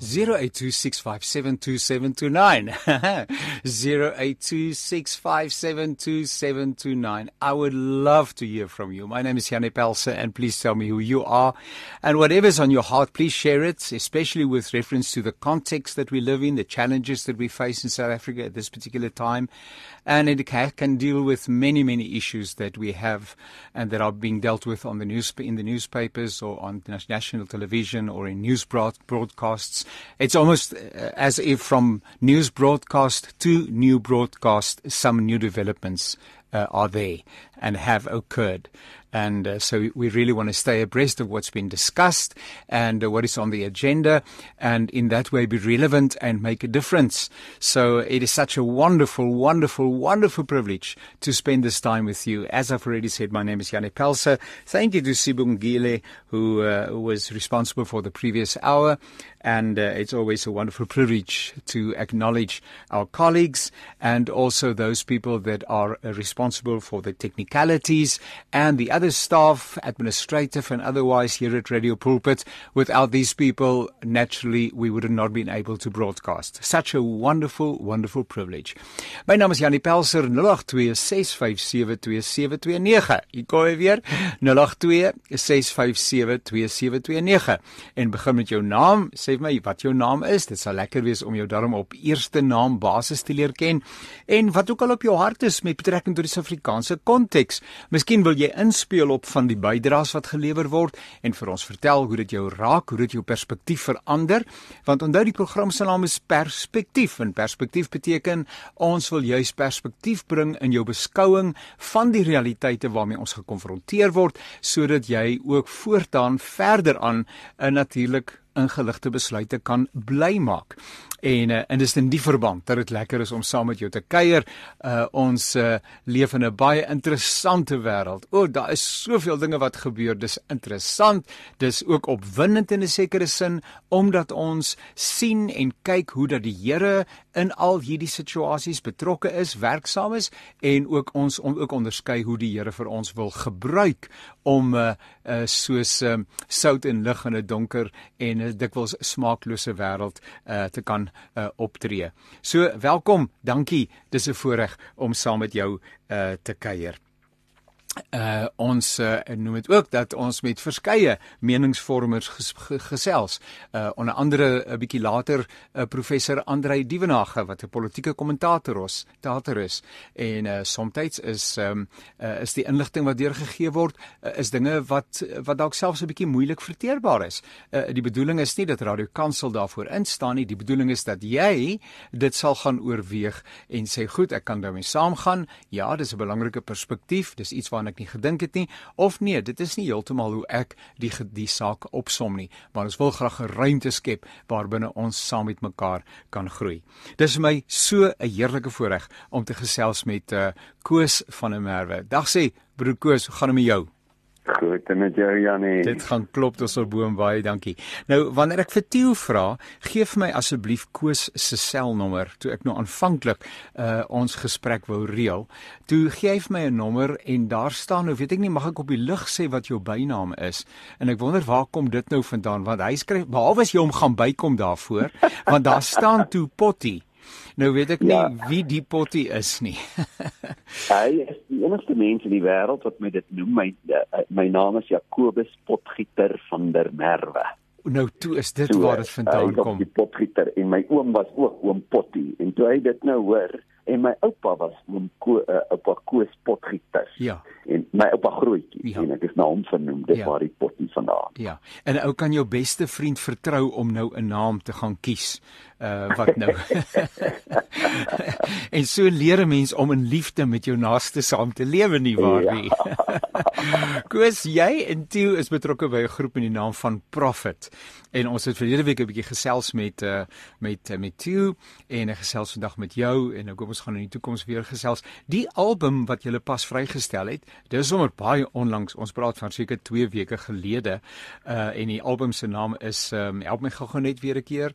0826572729 0826572729 I would love to hear from you. My name is Janie Pelse and please tell me who you are. And whatever's on your heart please share it especially with reference to the context that we live in, the challenges that we face in South Africa at this particular time and it can deal with many many issues that we have and that are being dealt with on the news in the newspapers or on national television or in news broadcasts it's almost uh, as if from news broadcast to new broadcast, some new developments uh, are there and have occurred. And uh, so we really want to stay abreast of what's been discussed and uh, what is on the agenda, and in that way be relevant and make a difference. So it is such a wonderful, wonderful, wonderful privilege to spend this time with you. As I've already said, my name is Janie Pelser. Thank you to Sibungile, who uh, was responsible for the previous hour. And uh, it's always a wonderful privilege to acknowledge our colleagues and also those people that are uh, responsible for the technicalities and the other staff, administrative and otherwise here at Radio Pulpit. Without these people, naturally, we would have not been able to broadcast. Such a wonderful, wonderful privilege. My name is Janie Pelser, 0826572729. Ek kom weer 0826572729 en begin met jou naam. Sê vir my wat jou naam is. Dit sal lekker wees om jou daarom op eerste naam basis te leer ken en wat ook al op jou hart is met betrekking tot die Suid-Afrikaanse konteks. Miskien wil jy insp speel op van die bydraes wat gelewer word en vir ons vertel hoe dit jou raak, hoe dit jou perspektief verander. Want onthou die program se naam is Perspektief en perspektief beteken ons wil juis perspektief bring in jou beskouing van die realiteite waarmee ons gekonfronteer word sodat jy ook voortaan verder aan 'n natuurlik ingeligte besluite kan bly maak. En uh, en dis in die verband dat dit lekker is om saam met jou te kuier. Uh ons uh, leef in 'n baie interessante wêreld. O, daar is soveel dinge wat gebeur. Dis interessant. Dis ook opwindend in 'n sekere sin omdat ons sien en kyk hoe dat die Here in al hierdie situasies betrokke is, werksaam is en ook ons om ook onderskei hoe die Here vir ons wil gebruik om uh, uh soos um, sout en lig in 'n donker en 'n dikwels smaaklose wêreld uh te kan uh optree. So welkom, dankie. Dis 'n voorreg om saam met jou uh te kuier uh ons uh, noem dit ook dat ons met verskeie meningsvormers ges, gesels. Uh onder andere 'n bietjie later uh, professor Andrei Dievenage wat 'n politieke kommentator is, teater is en uh soms is um uh, is die inligting wat deurgegee word uh, is dinge wat wat dalk selfs 'n bietjie moeilik verteerbaar is. Uh die bedoeling is nie dat Radio Kansel daarvoor instaan nie. Die bedoeling is dat jy dit sal gaan oorweeg en sê goed, ek kan daarmee saamgaan. Ja, dis 'n belangrike perspektief. Dis iets waarna ek nie gedink het nie of nee, dit is nie heeltemal hoe ek die die saak opsom nie, maar ons wil graag 'n ruimte skep waarbinne ons saam met mekaar kan groei. Dis vir my so 'n heerlike voorreg om te gesels met uh, Koos van der Merwe. Dag sê broer Koos, hoe gaan dit met jou? Goed, en met jou Janie. Dit gaan klop tot op boom baie dankie. Nou wanneer ek vir Tieu vra, gee vir my asseblief Koos se selnommer toe ek nou aanvanklik uh ons gesprek wou reël. Toe gee hy vir my 'n nommer en daar staan nou weet ek nie mag ek op die lig sê wat jou bynaam is en ek wonder waar kom dit nou vandaan want hy skryf behalwe as jy hom gaan bykom daarvoor want daar staan toe Potty. Nou weet ek nie ja. wie die potty is nie. hy is die enigste mens in die wêreld wat my dit noem. My uh, my naam is Jakobus Potgieter van der Merwe. Nou toe is dit so, waar dit vandaan kom. Die potgieter en my oom was ook oom Potty en toe hy dit nou hoor en my oupa was oom Ko uh, oupa Koos Potgieter. Ja. En my oupa grootjie ja. en ek is na hom vernoem. Dit ja. waar die potty vandaan. Ja. En ou kan jou beste vriend vertrou om nou 'n naam te gaan kies uh wat nou en so leer 'n mens om in liefde met jou naaste saam te lewe nie waar ja. nie Koos jy en Tieu is betrokke by 'n groep met die naam van Prophet en ons het verlede week 'n bietjie gesels met uh met uh, met Tieu en 'n gesels vandag met jou en nou kom ons gaan in die toekoms weer gesels. Die album wat jy pas vrygestel het dis sommer baie onlangs ons praat van seker 2 weke gelede uh en die album se naam is um, help my gou-gou net weer 'n keer.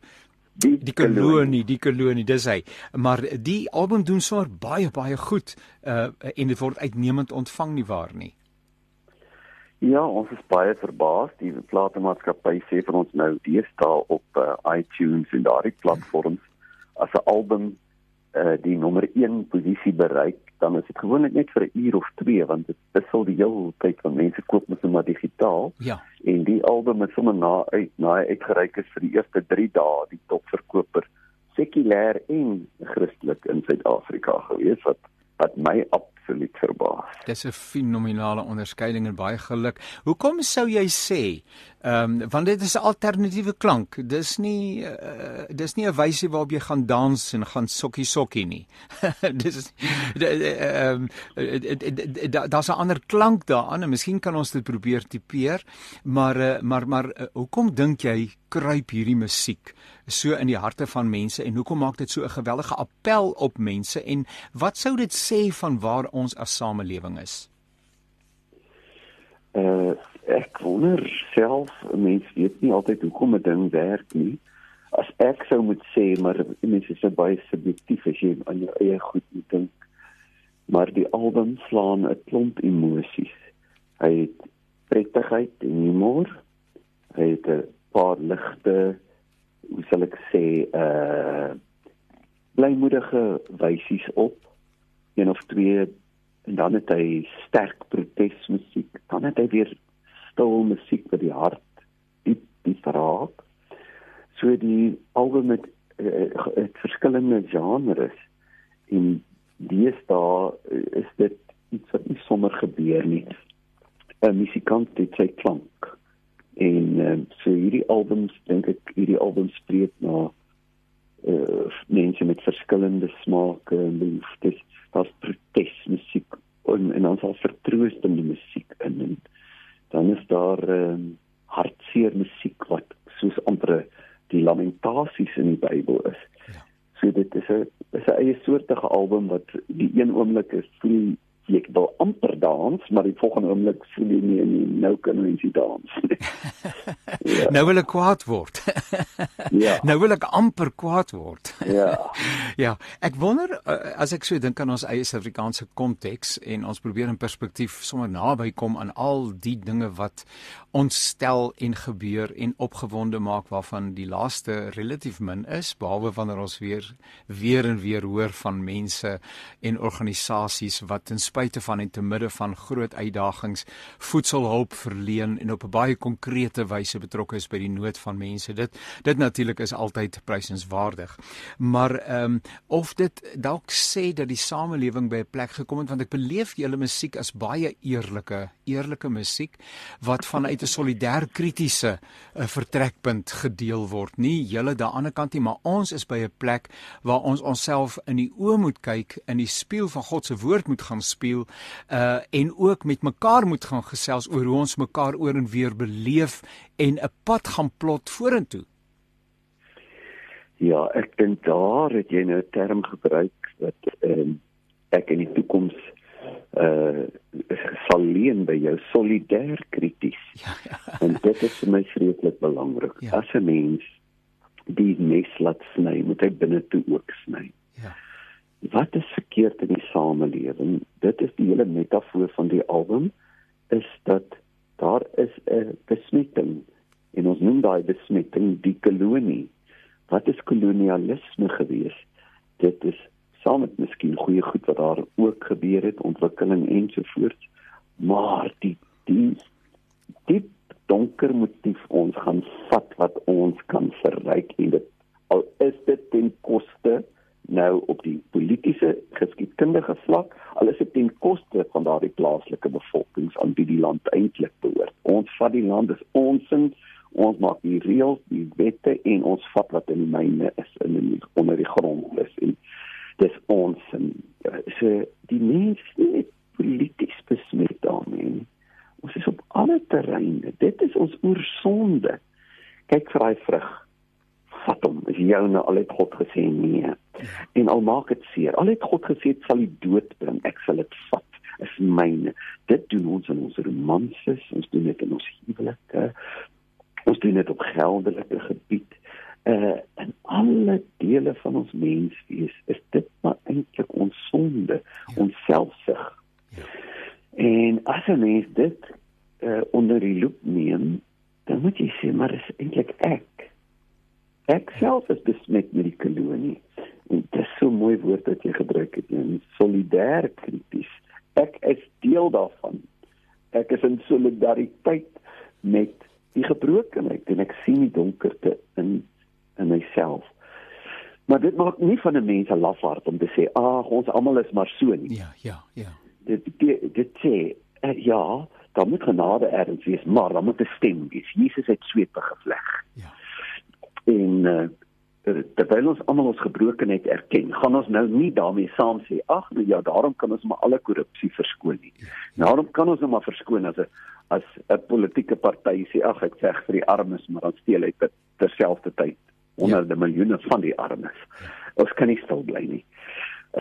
Die die kolonie die kolonie dis hy. Maar die album doen sommer baie baie goed uh en dit word uitnemend ontvang nie waar nie. Ja, ons is baie verbaas. Die platenmaatskappy sê vir ons nou deesdae op uh, iTunes en daardie platforms as 'n album uh, die nommer 1 posisie bereik, dan is dit gewoonlik net vir 'n uur of 2 want dit wissel die hele tyd van mense koop mos net maar digitaal. Ja. En die album is sommer na uit na uitgereik is vir die eerste 3 dae die topverkoper sekulêr en Christelik in Suid-Afrika gewees wat wat my absoluut verbaas. Dis 'n fenominale onderskeiding en baie geluk. Hoekom sou jy sê? Ehm um, want dit is 'n alternatiewe klank. Dis nie uh, dis nie 'n wysie waarop jy gaan dans en gaan sokkie sokkie nie. dis ehm daar's 'n ander klank daaraan en miskien kan ons dit probeer tipeer. Maar uh, maar maar uh, hoekom dink jy kruip hierdie musiek so in die harte van mense en hoekom maak dit so 'n geweldige appel op mense en wat sou dit sê van waar ons as samelewing is? Uh ek wonder self mense weet nie altyd hoekom 'n ding werk nie. As ek sou moet sê maar mense is baie subjektief as jy aan jou eie goed moet dink. Maar die album slaan 'n klomp emosies. Hy het prettigheid en humor. Hy het 'n paar ligte hoe sal ek sê uh blymoedige wysies op. Een of twee en dan het hy sterk protesmusiek dan het hy weer stil musiek wat die hart diep diep raak so die album met uh, het verskillende genres en deesdae is dit iets wat nie sommer gebeur nie. 'n musikant het sy klank en uh, so hierdie albums dink ek hierdie albums spreek na uh, mense met verskillende smake en behoeftes daar's protesmusiek en en dan sal vertroostende musiek in en dan is daar um, hartseer musiek wat soos amper die lamentasies in die Bybel is. Ja. So dit is 'n is 'n eie soortige album wat die een oomblik is voel jy wil amper dans, maar die volgende oomblik voel jy nie, nie nou kan jy nie dans nie. ja. Nou wil ek kwaad word. ja. Nou wil ek amper kwaad word. ja. Ja, ek wonder eh, as ek so dink aan ons eie Suid-Afrikaanse konteks en ons probeer in perspektief sommer naby kom aan al die dinge wat ons stel en gebeur en opgewonde maak waarvan die laaste relatief min is behalwe wanneer ons weer weer en weer hoor van mense en organisasies wat ten spyte van en te midde van groot uitdagings voedselhulp verleen en op 'n baie konkrete wyse betrokke is by die nood van mense. Dit dit natuurlik is altyd prysenswaardig. Maar ehm um, of dit dalk sê dat die samelewing by 'n plek gekom het want ek beleef julle musiek as baie eerlike, eerlike musiek wat vanuit 'n solidêr kritiese uh, vertrekpunt gedeel word. Nie julle daan die ander kant nie, maar ons is by 'n plek waar ons onsself in die oë moet kyk, in die spieël van God se woord moet gaan speel speel uh en ook met mekaar moet gaan gesels oor hoe ons mekaar oor en weer beleef en 'n pad gaan plot vorentoe. Ja, ek dink daar het jy nou 'n term gebruik wat ehm uh, ek in die toekoms uh sal leen by jou solidêr krities. Ja, ja. En dit is vir my vreeslik belangrik. Ja. As 'n mens die mes laat sny, moet hy binne toe ook sny. Ja wat is verkeerd in die samelewing? Dit is die hele metafoor van die album is dat daar is 'n besmetting en ons noem daai besmetting die kolonie. Wat is kolonialisme gewees? Dit is saam met miskien goeie goed wat daar ook gebeur het, ontwikkeling ensovoorts, maar die die diep donker motief ons gaan vat wat ons kan verryk en dit al is dit ten koste nou op die politieke geskiedkundige vlak al is dit ten koste van daardie plaaslike bevolkings aan wie die land eintlik behoort. Ons vat die land is ons in ons maak die reëls, die wette en ons vat wat in die myne is in die onder die grond is en dis ons en so die mense net polities besmet daarmee. Ons is op alle terreine. Dit is ons oorsonde. Kyk vir daai vrug vat hom. Is joune al het God gesê nee. Al maak dit seer. Al het God gesê dit sal die dood bring. Ek sal dit vat. Is myne. Dit doen ons in ons romanses, ons doen dit in ons huwelike. Ons doen dit op geldelike gebied. Uh en alle dele van ons menswees is dit maar eintlik ons sonde, ja. ons selfsug. Ja. En as 'n mens dit uh, onder die loep neem, dan moet jy sê maar dis eintlik ek. Ek self is besmet met die kolonie. En dit is so mooi woord wat jy gebruik het, en solidêr krities. Ek is deel daarvan. Ek is in solidariteit met die gebrokenheid en ek sien die donkerte in in myself. Maar dit maak nie van 'n mens 'n lafaard om te sê, "Ag, ons almal is maar so nie." Ja, ja, ja. Dit dit, dit sê, uh, ja, daar moet genade erns wees, maar daar moet 'n stem wees. Jesus het swepe gevleg. Ja. En uh, terwyl ons almal ons gebrokenheid erken, gaan ons nou nie daarmee saam sê, "Ag, nou ja, daarom kan ons maar alle korrupsie verskoon nie." Daarom kan ons nou maar verskoon as 'n as 'n politieke party sê, "Ag, ek veg vir die armes, maar dan steel hy terselfdertyd honderde ja. miljoene van die armes. Ons kan nie stil bly nie.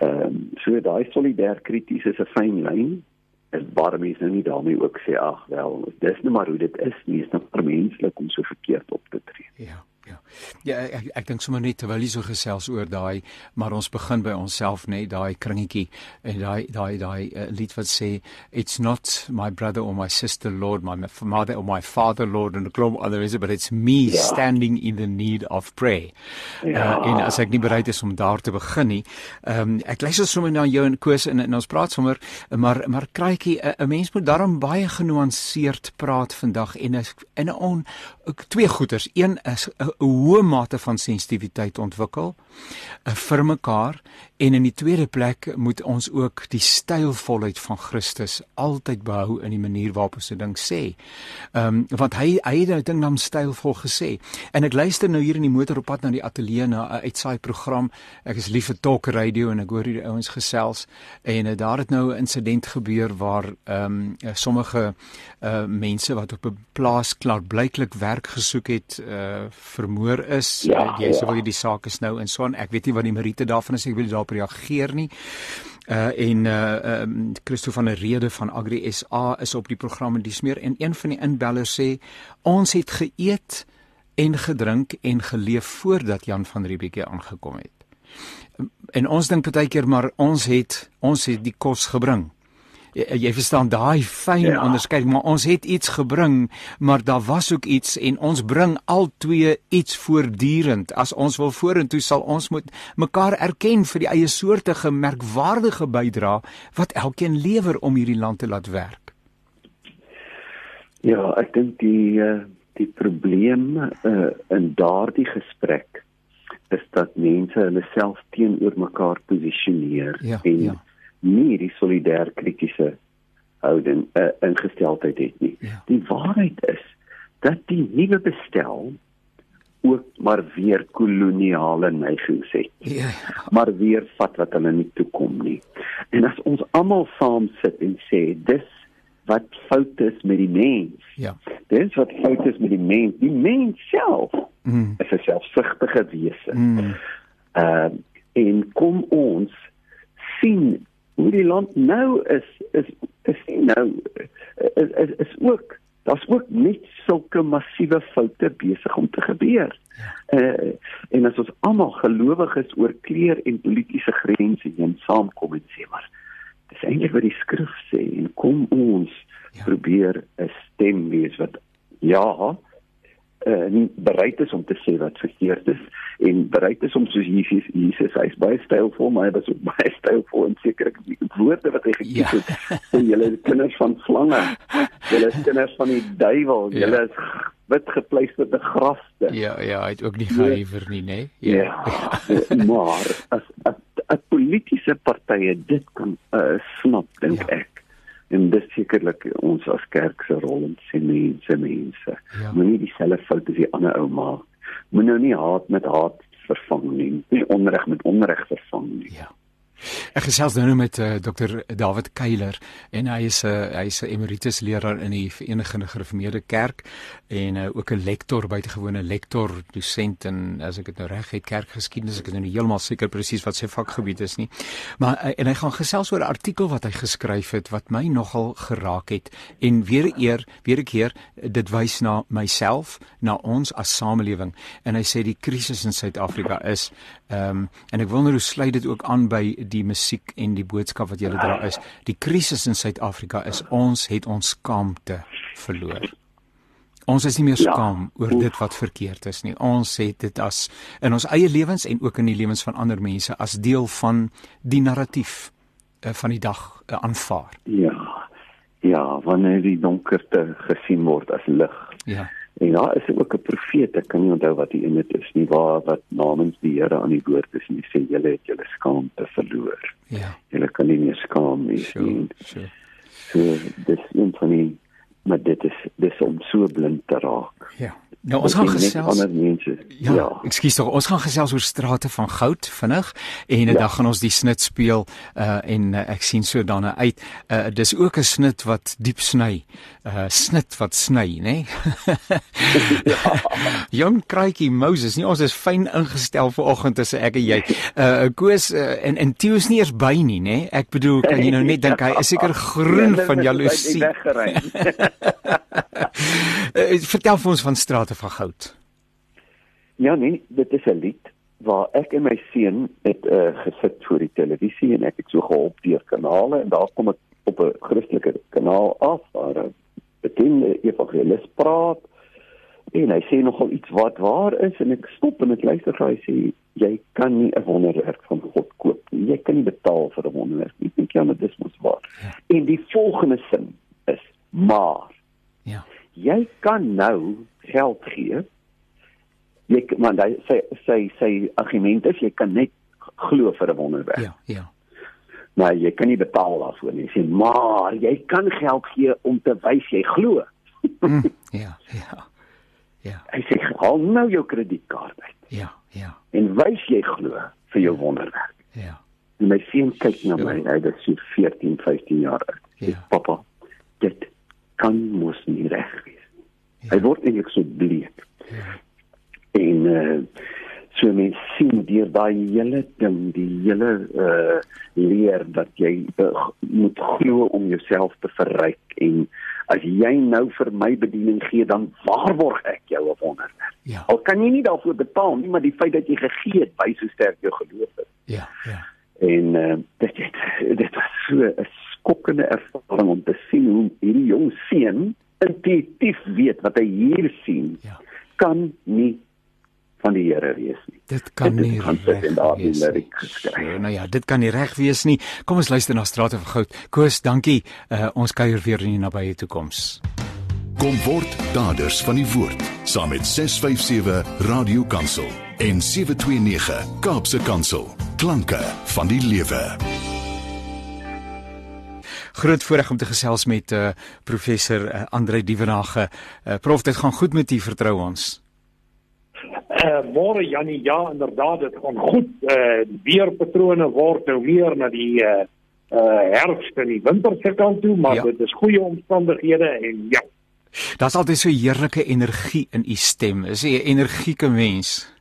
Ehm um, so daai solidêr krities is 'n fyn lyn. Is baie mense nou nie daarmee ook sê ag wel, dis net maar hoe dit is nie, is net menslik om so verkeerd op te tree. Ja. Ja. Ja, ek ek dink sommer net terwyl jy so gesels oor daai, maar ons begin by onsself net daai kringetjie en daai daai daai uh, lied wat sê it's not my brother or my sister lord my mother or my father lord and the gloom other is it but it's me ja. standing in the need of prayer. Ja. Uh, en as ek nie bereid is om daar te begin nie, ehm um, ek luister sommer na jou en Koos en, en ons praat sommer maar maar kraaitjie 'n mens moet daarom baie genuanceerd praat vandag en in 'n on twee goeters. Een is 'n 'n hoë mate van sensitiwiteit ontwikkel vir mekaar en in die tweede plek moet ons ook die stylvolheid van Christus altyd behou in die manier waarop ons 'n ding sê. Ehm um, want hy hy het 'n ding naam stylvol gesê. En ek luister nou hier in die motor op pad na die ateljee na 'n uitsaai program. Ek is lief vir talk radio en ek hoor hierdie ouens gesels en uh, daar het nou 'n insident gebeur waar ehm um, sommige uh mense wat op 'n plaas klaar blyklik werk gesoek het uh vermoor is. Ja, uh, jy ja. sê wil jy die saak is nou in so 'n ek weet nie wat die meriete daarvan is ek wil daarop reageer nie. Uh en uh um Christo van der Rede van Agri SA is op die program en dis meer en een van die inbellers sê ons het geëet en gedrink en geleef voordat Jan van Riebeeck aangekom het. En ons dink baie keer maar ons het ons het die kos gebring jy, jy verstaan daai fyn ja. onderskeiding maar ons het iets gebring maar daar was ook iets en ons bring al twee iets voortdurend. As ons wil vorentoe sal ons moet mekaar erken vir die eie soortige merkwaardige bydrae wat elkeen lewer om hierdie land te laat werk. Ja ek dink die eh, die probleem uh, in daardie gesprek is dat mense hulle self teenoor mekaar posisioneer ja, en ja nie die solidêr kritiese houding uh, ingesteldheid het nie. Ja. Die waarheid is dat die nuwe bestel ook maar weer koloniale neigings het. Ja. Maar weer vat wat hulle nie toe kom nie. En as ons almal saam sit en sê dis wat fout is met die mens. Ja. Dis wat fout is met die mens. Die mens self mm. is 'n selfsugtige wese. Mm. Ehm mm. uh, en kom ons sien hoe die land nou is is is nie nou is is, is ook daar's ook net sulke massiewe foute besig om te gebeur. Ja. Uh, en as ons almal gelowiges oor kleur en politieke grense heen saamkom en sê maar dis eintlik wat die skrif sê en kom ons ja. probeer 'n stem wees wat ja uh, nie bereid is om te sê wat verkeerd is en bereid is om soos Jesus Jesus hy's baie stylvol maar hy was ook baie stylvol en seker ek die woorde wat hy gekies ja. het vir julle kinders van slange julle kinders van die duiwel ja. julle is wit gepleisterde graste ja ja hy het ook nie gehuiwer nie nê nee? ja, ja maar as 'n politieke partye dit kan uh, snap dink ja. ek en dis sekerlik ons as kerk se rol om sê mense mense. Ja. moenie dieselfde foute as die ander ou maak. Moenie nou nie haat met haat vervang nie nie onreg met onreg vervang nie. Ja Ek gesels nou met uh, eh, Dr David Keiler en hy is 'n uh, hy is 'n emeritus leraar in die Verenigde Gereformeerde Kerk en uh, ook 'n lektor buitengewone lektor dosent en as ek dit nou reg het kerkgeskiedenis. Ek is nou nie heeltemal seker presies wat sy vakgebied is nie. Maar uh, en hy gaan gesels oor 'n artikel wat hy geskryf het wat my nogal geraak het en weer eer weer ek keer dit wys na myself na ons as samelewing. En hy sê die krisis in Suid-Afrika is ehm um, en ek wonder hoe sluit dit ook aan by die musiek en die boodskap wat julle dra is die krisis in Suid-Afrika is ons het ons skaamte verloor. Ons is nie meer ja. skaam ja. oor dit wat verkeerd is nie. Ons het dit as in ons eie lewens en ook in die lewens van ander mense as deel van die narratief uh, van die dag uh, aanvaar. Ja. Ja, wanneer die donkerte gesien word as lig. Ja. En ja, is ook 'n profeet, ek kan nie onthou wat hy in dit is nie, waar wat namens die Here aan die woord is en hy sê julle het julle skaamte verloor. Ja. Julle kan nie meer skaam wees sure, nie. Sure. So dis een van die maar dit is dis om so blind te raak. Ja. Nou ons gaan gesels ander mense. Ja. ja. Ekskuus tog, ons gaan gesels oor strate van goud vinnig en ja. dan gaan ons die snit speel uh en uh, ek sien so daarna uit. Uh dis ook 'n snit wat diep sny. Uh snit wat sny, nê? ja. Jong kraaitjie Moses, nie ons is fyn ingestel vir oggend as ek en jy. Uh Koos uh, en en Theo is nie eers by nie, nê? Ek bedoel, kan jy nou net dink hy is seker groen ja, van jaloesie. Uh, vertel vir ons van strate van goud. Ja nee, dit is 'n lied waar ek en my seun het uh, gesit voor die televisie en ek het so gehelp deur kanale en daar kom ek op 'n Christelike kanaal af waar 'n bekende evangelis praat en hy sê nogal iets wat waar is en ek stop en ek luister hy sê jy kan nie 'n wonderwerk van God koop nie. Jy kan nie betaal vir 'n wonderwerk nie. Ek dink ja, maar dis mos waar. Ja. En die volgende sin maar Ja. Jy kan nou geld gee. Jy man, hy sê sê sê argument is jy kan net glo vir 'n wonderwerk. Ja, ja. Maar jy kan nie betaal daarvoor nie. Sê maar jy kan geld gee om te wys jy glo. mm, ja, ja. Ja. Hy sê haal nou jou kredietkaart uit. Ja, ja. En wys jy glo vir jou wonderwerk. Ja. En my seun kyk na my, hy is 14, 15 jaar oud. Ja. Papa, dit kan mos nie reg wees nie. Ja. Hy word eintlik so bleek. Ja. En uh so mense sien deur daai hele ding, die hele uh leer dat jy uh, moet glo om jouself te verryk en as jy nou vir my bediening gee dan waarborg ek jou 'n wonderwerk. Ja. Al kan jy nie daarvoor betaal nie, maar die feit dat jy gegee het, wys hoe sterk jou geloof is. Ja, ja. En uh dit dit was so 'n skokkende ervaring om te sien hoe hierdie jong seun intuïtief weet wat hy hier sien. Ja. Kan nie van die Here wees nie. Dit kan dit nie reg wees. So, nou ja, dit kan nie reg wees nie. Kom ons luister na Strate van Goud. Koos, dankie. Uh, ons kuier weer in die nabye toekoms. Kom word daders van die woord saam met 657 Radio Kansel en 729 Kaapse Kansel. Klanke van die lewe groot voorreg om te gesels met uh, professor uh, Andre Dievenage. Uh, prof, dit gaan goed met u vertrou ons. Uh, môre Jannie, ja inderdaad, dit gaan goed. Uh, weerpatrone word nou meer na die uh, uh, herfs en die winter se kant toe, maar ja. dit is goeie omstandighede en ja. Daar's altyd so heerlike energie in u stem. Is 'n energieke mens.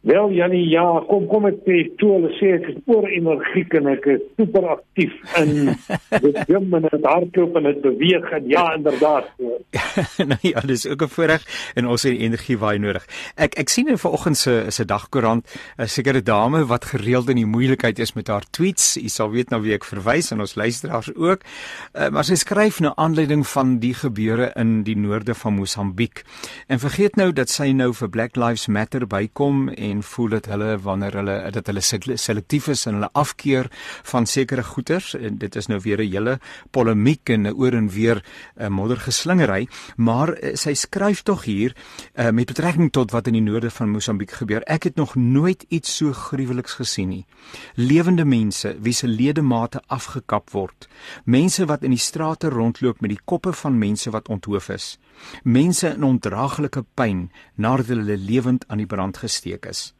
Wel Jannie, ja, kom kom ek sê toe hulle sê ek is oor energiek en ek is super aktief in die gym en dit hardloop en dit beweeg en ja, inderdaad. nou ja, dis ook 'n voorreg en ons het die energie baie nodig. Ek ek sien in vanoggend se se dagkoerant 'n sekere dame wat gereeld in die moeilikheid is met haar tweets. U sal weet nou wie ek verwys en ons luisteraars ook. Uh, maar sy skryf nou aanleiding van die gebeure in die noorde van Mosambiek. En vergeet nou dat sy nou vir Black Lives Matter bykom en en voel dit hulle wanneer hulle dat hulle selektief is en hulle afkeer van sekere goederes en dit is nou weer 'n hele polemiek en oor en weer 'n uh, eh, moddergeslingery maar uh, sy skryf tog hier uh, met betrekking tot wat in die noorde van Mosambiek gebeur. Ek het nog nooit iets so gruweliks gesien nie. Lewende mense wie se ledemate afgekap word. Mense wat in die strate rondloop met die koppe van mense wat onthoof is mense in ondraaglike pyn nadat hulle lewend aan die brand gesteek is.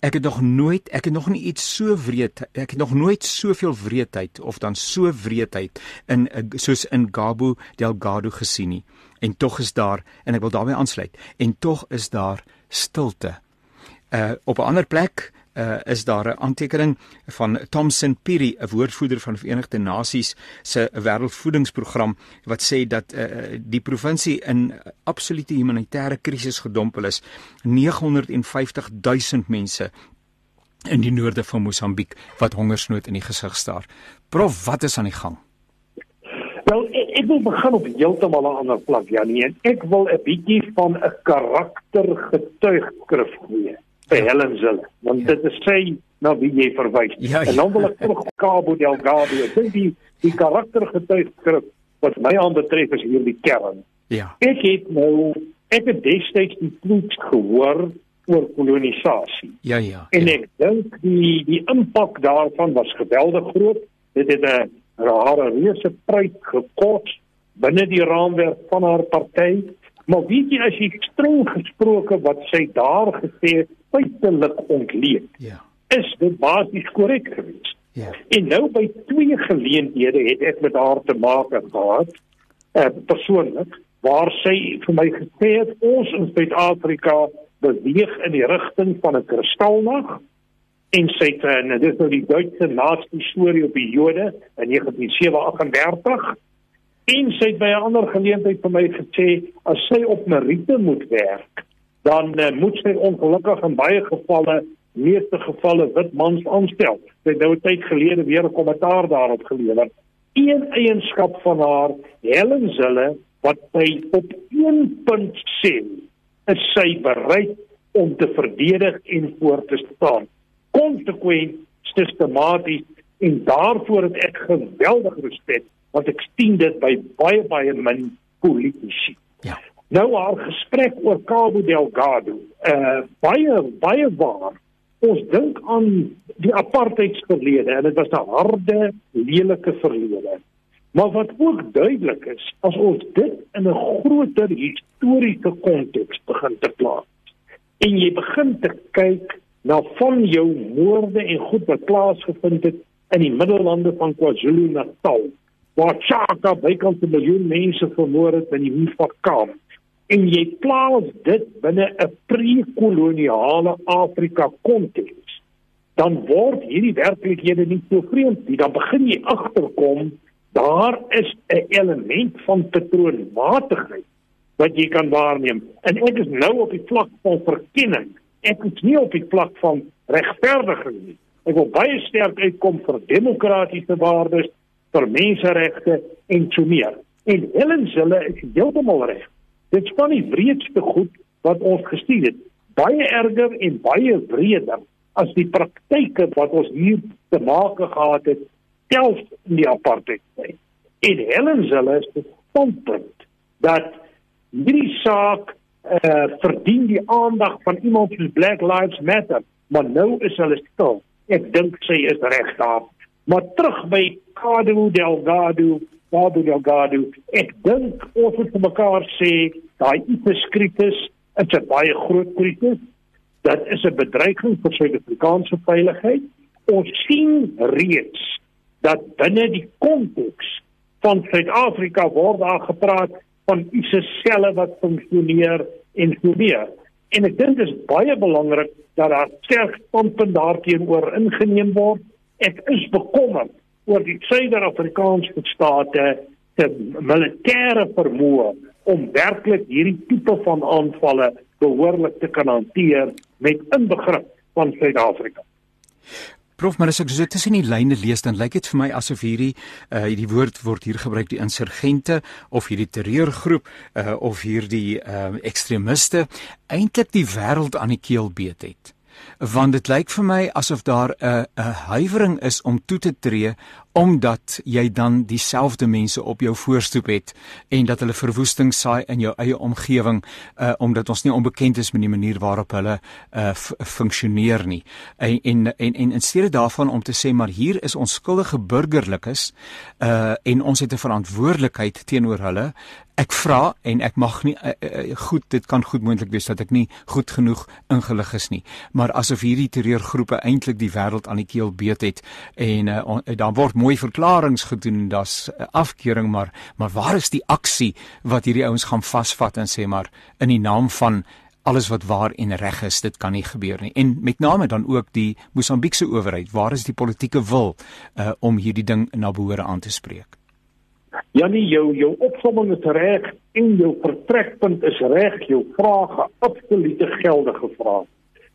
Ek het nog nooit, ek het nog nie iets so wreed, ek het nog nooit soveel wreedheid of dan so wreedheid in soos in Gabo Delgado gesien nie. En tog is daar en ek wil daarmee aansluit. En tog is daar stilte. Uh op 'n ander plek uh, is daar 'n aantekening van Thomson Piri, 'n woordvoerder van Verenigde Nasies se wêreldvoedingsprogram wat sê dat uh, die provinsie in absolute humanitêre krisis gedompel is. 950 000 mense in die noorde van Mosambiek wat hongersnood in die gesig staar. Prof, wat is aan die gang? Wel, ek wil begin op heeltemal 'n ander plek Janie en ek wil 'n bietjie van 'n karakter getuigskrif gee vir. Helen Zille want ja. dit is sy na wie jy verwys. Ja, ja. En dan wil ek terug Cabo Delgado. Ek dink die die karakter getuigskrif wat my aanbetref is hierdie kern. Ja. Ek het nou ek het destyds die ploets gehoor oor kolonisasie. Ja ja. En ja. ek dink die die impak daarvan was geweldig groot. Dit het 'n rare reuse prys gekos binne die raamwerk van haar party. Maar weet jy as jy streng gesproke wat sy daar gesê het, feitelik ontleed. Ja. Is dit basies korrek geweest? Ja. En nou by twee geleenthede het ek met haar te maak gehad, eh persoonlik, waar sy vir my gesê het ons in Suid-Afrika beweeg in die rigting van 'n kristalnag en sê en dit is nou die Duitse naaste storie op die Jode in 1938 en sy het by 'n ander geleentheid vir my gesê as sy op Merite moet werk dan uh, moet sy ongelukkig in baie gevalle meeste gevalle wit mans aanstel sy het nou 'n tyd gelede weer 'n kommentaar daarop gelewer een eienskap van haar Helen Zille wat sy op een punt sê is sy bereid om te verdedig en voor te staan. Konsekwent, sistematies en daarvoor het ek geweldig respek want ek sien dit by baie baie min politici. Ja. Nou haar gesprek oor Cabo Delgado, uh baie baie waar. Ons dink aan die apartheidsverlede en dit was 'n harde, lelike verlede. Maar wat ook duidelik is, as ons dit in 'n groter historiese konteks begin te plaas en jy begin te kyk na van jou moorde en goed wat plaasgevind het in die middellande van KwaZulu-Natal, waar Chaka bykans 'n miljoen mense vermoor het in die Mfakam en jy plaas dit binne 'n pre-koloniale Afrika konteks, dan word hierdie werklikhede nie so vreemd nie. Dan begin jy agterkom daar is 'n element van patroonmatigheid wat jy kan waarneem. En ek is nou op die vlak van verkenning. Ek is nie op die vlak van regverdiging nie. Ek wil baie sterk uitkom vir demokratiese waardes, vir menseregte en so meer. En Helen Zille is heeltemal reg. Dit span die breedste goed wat ons gestuur het. Baie erger en baie breder as die praktyke wat ons hier te maak gehad het selfs in die apartheid. En Helen Zille is standpunt dat hierdie saak eh uh, verdien die aandag van iemand soos Black Lives Matter, maar nou is hulle stil. Ek dink sy is reg daar. Maar terug by Cabo Delgado, Cabo Delgado, ek dink ons moet mekaar sê daai iperskritus is 'n baie groot krisis. Dit is 'n bedreiging vir Suid-Afrikaanse veiligheid. Ons sien reeds dat binne die konteks van Suid-Afrika word daar gepraat van ISIS selle wat funksioneer en so meer. En ek dink dit is baie belangrik dat daar sterk standpunt daarteenoor ingeneem word. Ek is bekommerd oor die Suid-Afrikaanse state se militêre vermoë om werklik hierdie tipe van aanvalle behoorlik te kan hanteer met inbegrip van Suid-Afrika. Prof, maar as ek so tussen die lyne lees, dan lyk dit vir my asof hierdie uh hierdie woord word hier gebruik die insurgente of hierdie terreurgroep uh of hierdie uh ekstremiste eintlik die wêreld aan die keel beet het want dit lyk vir my asof daar 'n 'n huiwering is om toe te tree omdat jy dan dieselfde mense op jou voorstoep het en dat hulle verwoesting saai in jou eie omgewing uh omdat ons nie onbekend is met die manier waarop hulle uh funksioneer nie. En en en, en in steede daarvan om te sê maar hier is onskuldige burgerlikes uh en ons het 'n verantwoordelikheid teenoor hulle Ek vra en ek mag nie uh, uh, goed dit kan goed moontlik wees dat ek nie goed genoeg ingelig is nie. Maar asof hierdie terreurgroepe eintlik die wêreld aan die keel beet het en uh, on, dan word mooi verklaringe gedoen daar's uh, afkeuring maar maar waar is die aksie wat hierdie ouens gaan vasvat en sê maar in die naam van alles wat waar en reg is dit kan nie gebeur nie. En met name dan ook die Mosambiekse owerheid. Waar is die politieke wil uh, om hierdie ding na behoore aan te spreek Janie, jou jou opsomming is reg en jou vertrekpunt is reg. Jou vrae absolute geldige vrae.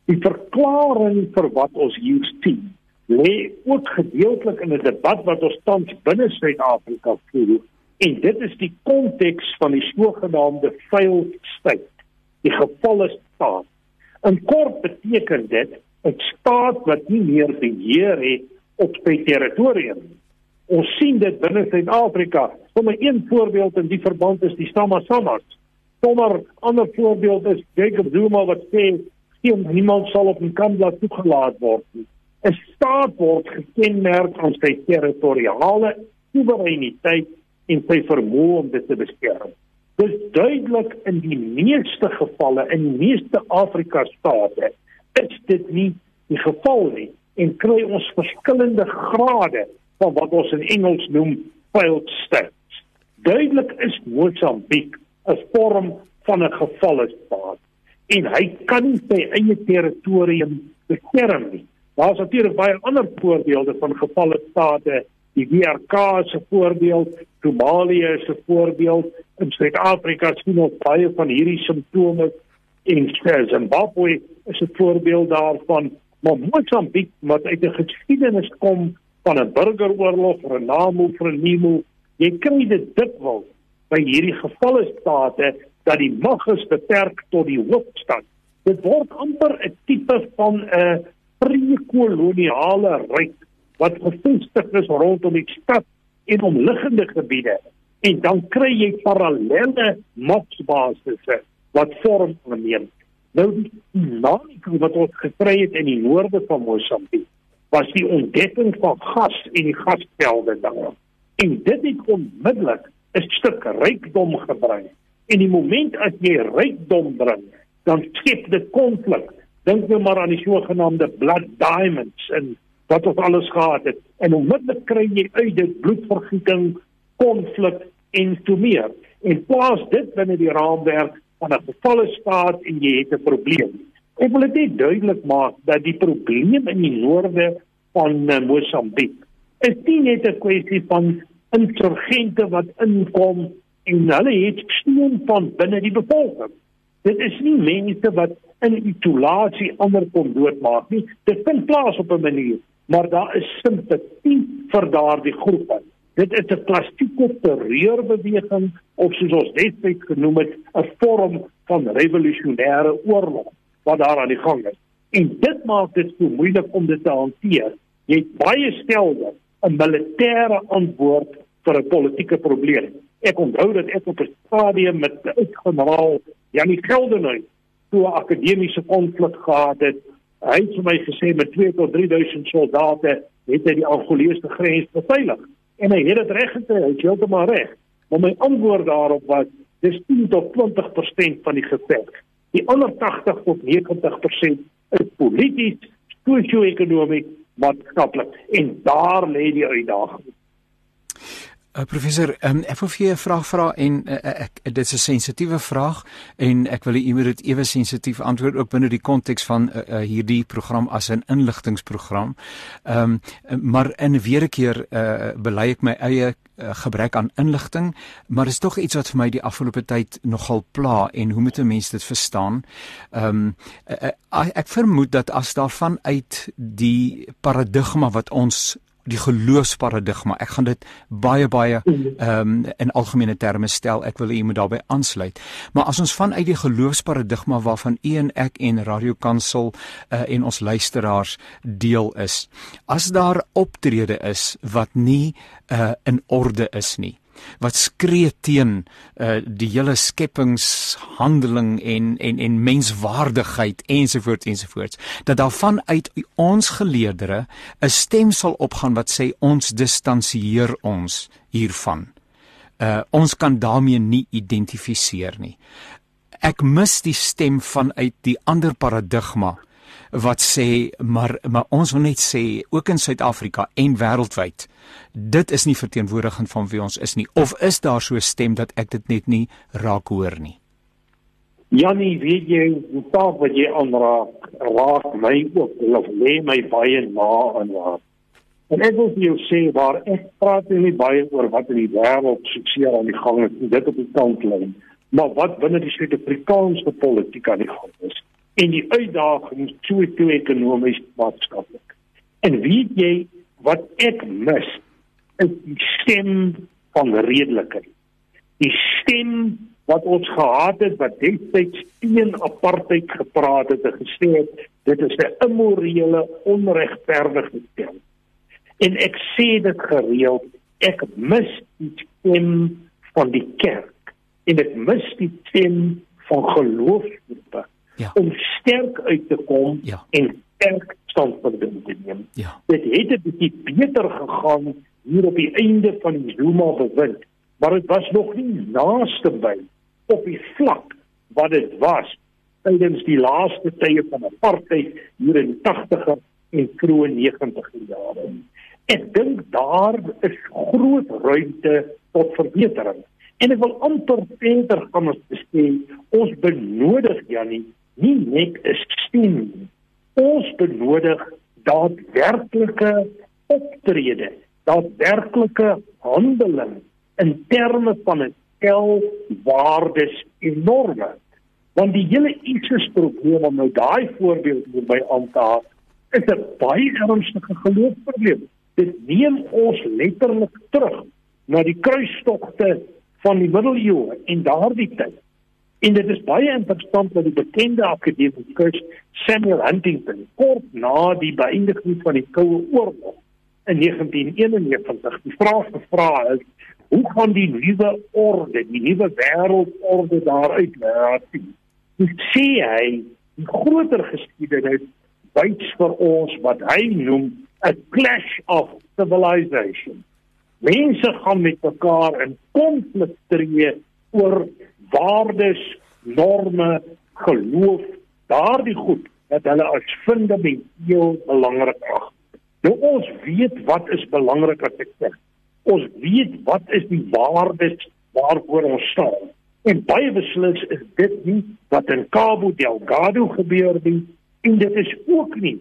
Die verklaring vir wat ons hier sien, lê ook gedeeltelik in 'n debat wat ons tans binne Suid-Afrika voer En dit is die konteks van die sogenaamde failed state, die gevalle staat. In kort beteken dit 'n staat wat nie meer beheer het op sy territorium nie. Ons sien dit binne Suid-Afrika. Sommige een voorbeeld in die verband is die Samasamas. Sommige ander voorbeeld is Jacob Zuma wat sê geen niemand sal op 'n kandla toegelaat word nie. 'n Staat word gekenmerk aan sy territoriale soewereiniteit en sy vermoë om dit te beskerm. Dis duidelik in die meeste gevalle in die meeste Afrika state is dit nie die geval nie en kry ons verskillende grade van wat ons in Engels noem failed states. Duidelik is Mosambiek 'n vorm van 'n gevalle staat en hy kan nie sy eie territorium beskerm nie. Daar's natuurlik baie ander voorbeelde van gevalle state Die DRK is 'n voorbeeld, Somalië is 'n voorbeeld, in Suid-Afrika sien ons baie van hierdie simptome en Zimbabwe is 'n voorbeeld daarvan, maar Mosambiek wat uit 'n geskiedenis kom van 'n burgeroorlog, Renamo, Frelimo, jy kry dit dikwels by hierdie gevalle state dat die mag is beperk tot die hoofstad. Dit word amper 'n tipe van 'n pre-koloniale ryk wat gefestig is rondom die stad en omliggende gebiede en dan kry jy parallelle magsbasisse wat vorm neem. Nou die tsunami wat ons gekry het in die noorde van Mosambiek was die ontdekking van gas en die gasvelde daar. En dit het onmiddellik 'n stuk rykdom gebring. En die oomblik as jy rykdom bring, dan skep dit konflik. Dink nou maar aan die sogenaamde blood diamonds en wat ons alles gehad het en onmiddellik kry jy uit dit bloedvergieting, konflik en so meer. En plaas dit binne die raamwerk van 'n gevalle staat en jy het 'n probleem. Ek wil dit duidelik maak dat die probleem in die noorde van uh, Mosambiek is nie net 'n kwessie van insurgente wat inkom en hulle het steun van binne die bevolking. Dit is nie mense wat in isolasie ander kom doodmaak nie. Dit vind plaas op 'n manier maar daar is simpatie vir daardie groepe. Dit is 'n klassieke terreurbeweging of soos ons destyds genoem het, 'n vorm van revolusionêre oorlog wat daar aan die gang is. En dit maak dit so moeilik om dit te hanteer. Jy het baie stelde 'n militêre antwoord vir 'n politieke probleem. Ek onthou dat ek op 'n stadium met 'n generaal Janie Geldenhuys so 'n akademiese konflik gehad het Hy het vir my gesê met 2 tot 3000 soldate het hy die Angolese grens beveilig. En hy het dit reg gekry, hy het heeltemal reg. Maar my antwoord daarop was dis 10 tot 20% van die geveg. Die ander 80 tot 90% is polities, sosio-ekonomies, maatskaplik en daar lê die uitdaging. Uh, professor, um, ek wil vir jou 'n vraag vra en uh, ek dit is 'n sensitiewe vraag en ek wil u moet dit ewe sensitief antwoord ook binne die konteks van uh, uh, hierdie program as 'n inligtingprogram. Ehm um, maar in 'n weer keer uh, bely ek my eie uh, gebrek aan inligting, maar is tog iets wat vir my die afgelope tyd nogal pla en hoe moet 'n mens dit verstaan? Ehm um, uh, uh, ek vermoed dat as daarvan uit die paradigma wat ons die geloofsparadigma. Ek gaan dit baie baie ehm um, in algemene terme stel. Ek wil u moet daarbey aansluit. Maar as ons vanuit die geloofsparadigma waarvan u en ek en Radio Kansel uh, en ons luisteraars deel is, as daar optrede is wat nie uh, in orde is nie wat skree teen uh, die hele skepingshandeling en en en menswaardigheid ensovoorts ensovoorts dat daarvan uit ons geleerdere 'n stem sal opgaan wat sê ons distansieer ons hiervan. Uh ons kan daarmee nie identifiseer nie. Ek mis die stem vanuit die ander paradigma wat sê maar maar ons wil net sê ook in Suid-Afrika en wêreldwyd dit is nie verteenwoordigend van wie ons is nie. Of is daar so 'n stem dat ek dit net nie raak hoor nie? Janie weet jy hoe taak wat jy aanraak raak my ook of lê my baie na aan raak En ek wil vir jou sê waar ek praat nie baie oor wat in die wêreld sukses aan die gang is dit op die kant lê maar wat binne die Suid-Afrikaanse politiek aan die gang is en die uitdagings sosio-ekonomies maatskaplik. En weet jy wat ek mis is die stem van redelikheid. Die stem wat ons gehad het wat destyds teen apartheid gepraat het en gesê het dit is 'n immorele onregverdige stem. En ek sê dit gereeld, ek mis die stem van die kerk en ek mis die stem van geloofsgroepe ja. om sterk uit te kom ja. en sterk standpunte te neem. Ja. Dit het 'n bietjie beter gegaan hier op die einde van die Zuma bewind, maar dit was nog nie naaste by op die vlak wat dit was tydens die laaste tye van apartheid hier in 80er en vroeë 90er jare. Ek dink daar is groot ruimte tot verbetering. En ek wil amper verder gaan om te sê ons benodig Janie nie net 'n stem nie. Ons benodig daadwerklike optrede, daadwerklike handeling in terme van 'n stel waardes en norme. Want die hele ISIS probleem om nou daai voorbeeld hierby aan te haal, is 'n baie ernstige geloofsprobleem. Dit neem ons letterlik terug na die kruistogte van die middeleeue en daardie tyd. En dit is baie interessant dat die bekende akademikus Samuel Huntington kort na die beëindiging van die Koue Oorlog in 1991 die vraag gevra het hoe gaan die nuwe orde, die nuwe wêreldorde daaruit laat sien? Dis sê hy die groter geskiedenis wys vir ons wat hy noem 'n clash of civilization. Mense gaan met mekaar in konflik tree oor waardes, norme, geloof, daardie goed wat hulle as fundamenteel belangrik ag. Nou ons weet wat is belangrik as ek sê. Ons weet wat is die waardes waarvoor ons staan. En baie beslis is dit nie wat in Cabo Delgado gebeur nie en dit is ook nie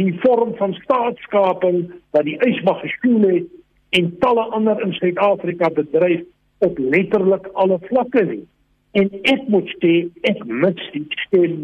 die vorm van staatskaping wat die Ysma geskool het en talle ander in Suid-Afrika bedryf op letterlik alle vlakke nie. En ek moet sê ek mis die stem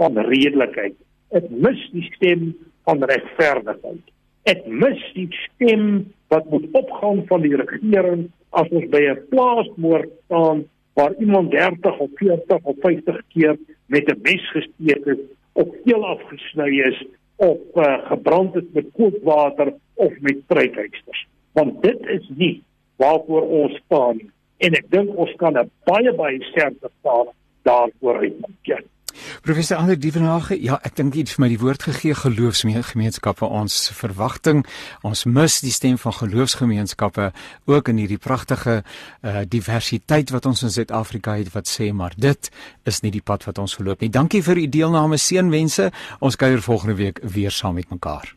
van redelikheid. Ek mis die stem van regverdigheid. Ek mis die stem wat moet opgaan van die regering as ons by 'n plaasmoord staan waar iemand 30 of 40 of 50 keer met 'n mes gesteek is of heel afgesny is of uh, gebrand is met kookwater of met strykysters. Want dit is nie waarvoor ons staan nie en ek dink ons kan 'n baie baie sterker staat daarvoor uitmaak. Ja. Professor Ander Dievenage, ja, ek dink jy het vir my die woord gegee geloofsgemeenskap vir ons verwagting. Ons mis die stem van geloofsgemeenskappe ook in hierdie pragtige uh, diversiteit wat ons in Suid-Afrika het wat sê maar dit is nie die pad wat ons geloop nie. Dankie vir u deelname, seënwense. Ons kuier volgende week weer saam met mekaar.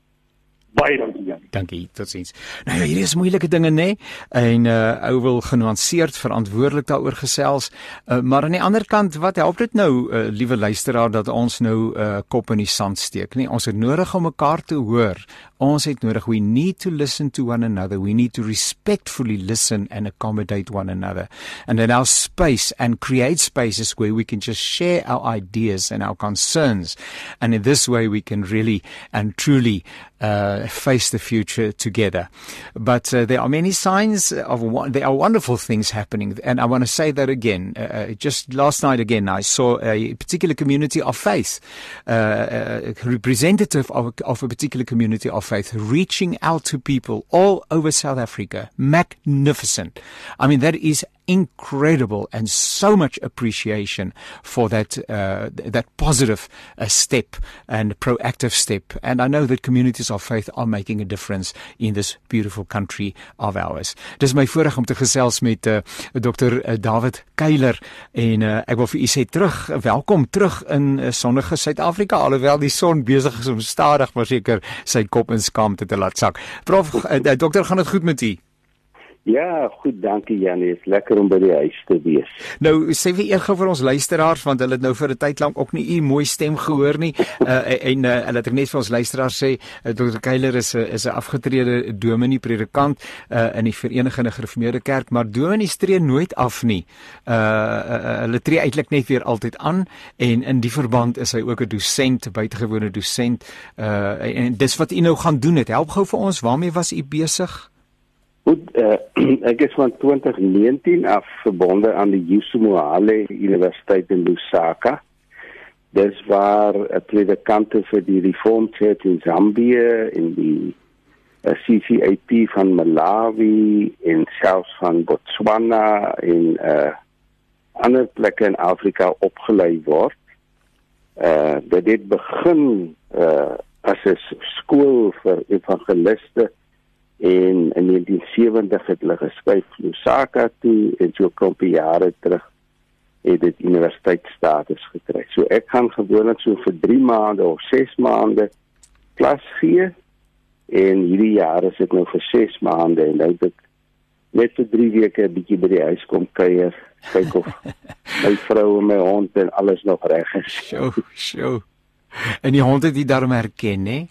Baie dankie. Dankie, totsiens. Nou ja, hierdie is moeilike dinge nê nee? en uh ou wil genuanceerd verantwoordelik daaroor gesels. Uh, maar aan die ander kant, wat help dit nou, uh, liewe luisteraar dat ons nou uh kop in die sand steek nie? Ons het nodig om mekaar te hoor. Ons het nodig we need to listen to one another. We need to respectfully listen and accommodate one another. And our space and create spaces where we can just share our ideas and our concerns. And in this way we can really and truly uh face the future together. But uh, there are many signs of there are wonderful things happening and I want to say that again. Uh, uh, just last night again I saw a particular community of faith uh, uh representative of, of a particular community of faith reaching out to people all over South Africa. Magnificent. I mean, that is incredible and so much appreciation for that uh, that positive uh, step and proactive step and I know that communities of faith are making a difference in this beautiful country of ours. Dis my voorreg om te gesels met uh, Dr uh, David Keiler en uh, ek wil vir u sê terug welkom terug in uh, sonnige Suid-Afrika alhoewel die son besig is om stadig maar seker sy kop in skaamte te laat sak. Prof uh, dokter gaan dit goed met u? Ja, goed, dankie Janie. Dit is lekker om by die huis te wees. Nou, sê vir eers vir ons luisteraars want hulle het nou vir 'n tyd lank ook nie u mooi stem gehoor nie. Uh en uh, hulle het net vir ons luisteraars sê uh, Dr. Keiler is 'n is 'n afgetrede dominee predikant uh in die Verenigde Gereformeerde Kerk, maar dominee stree nooit af nie. Uh, uh hulle tree eintlik net weer altyd aan en in die verband is hy ook 'n dosent, buitengewone dosent. Uh en dis wat u nou gaan doen. Het help gou vir ons. Waarmee was u besig? Goed, uh, ek is van 2019 af verbonde aan die Yusumohale Universiteit in Lusaka. Dis waar 'n predikante vir die Reformed Church in Zambië en die uh, eh, CCAP van Malawi en selfs van Botswana en uh ander plekke in Afrika opgelei word. Uh dit het begin uh as 'n skool vir evangeliste en in 1970 het hulle geskuif Lusaka toe en so 'n klompie jare terug het dit universiteitsstatus gekry. So ek gaan gewoonlik so vir 3 maande of 6 maande klas gee en hierdie jaar is dit nou vir 6 maande en nou ek net vir 3 weke 'n bietjie by die huis kom kuier, kyk of my vrou en my hond en alles nog reg is. Sjoe, sjoe. En die hond het dit daarom herken, hè?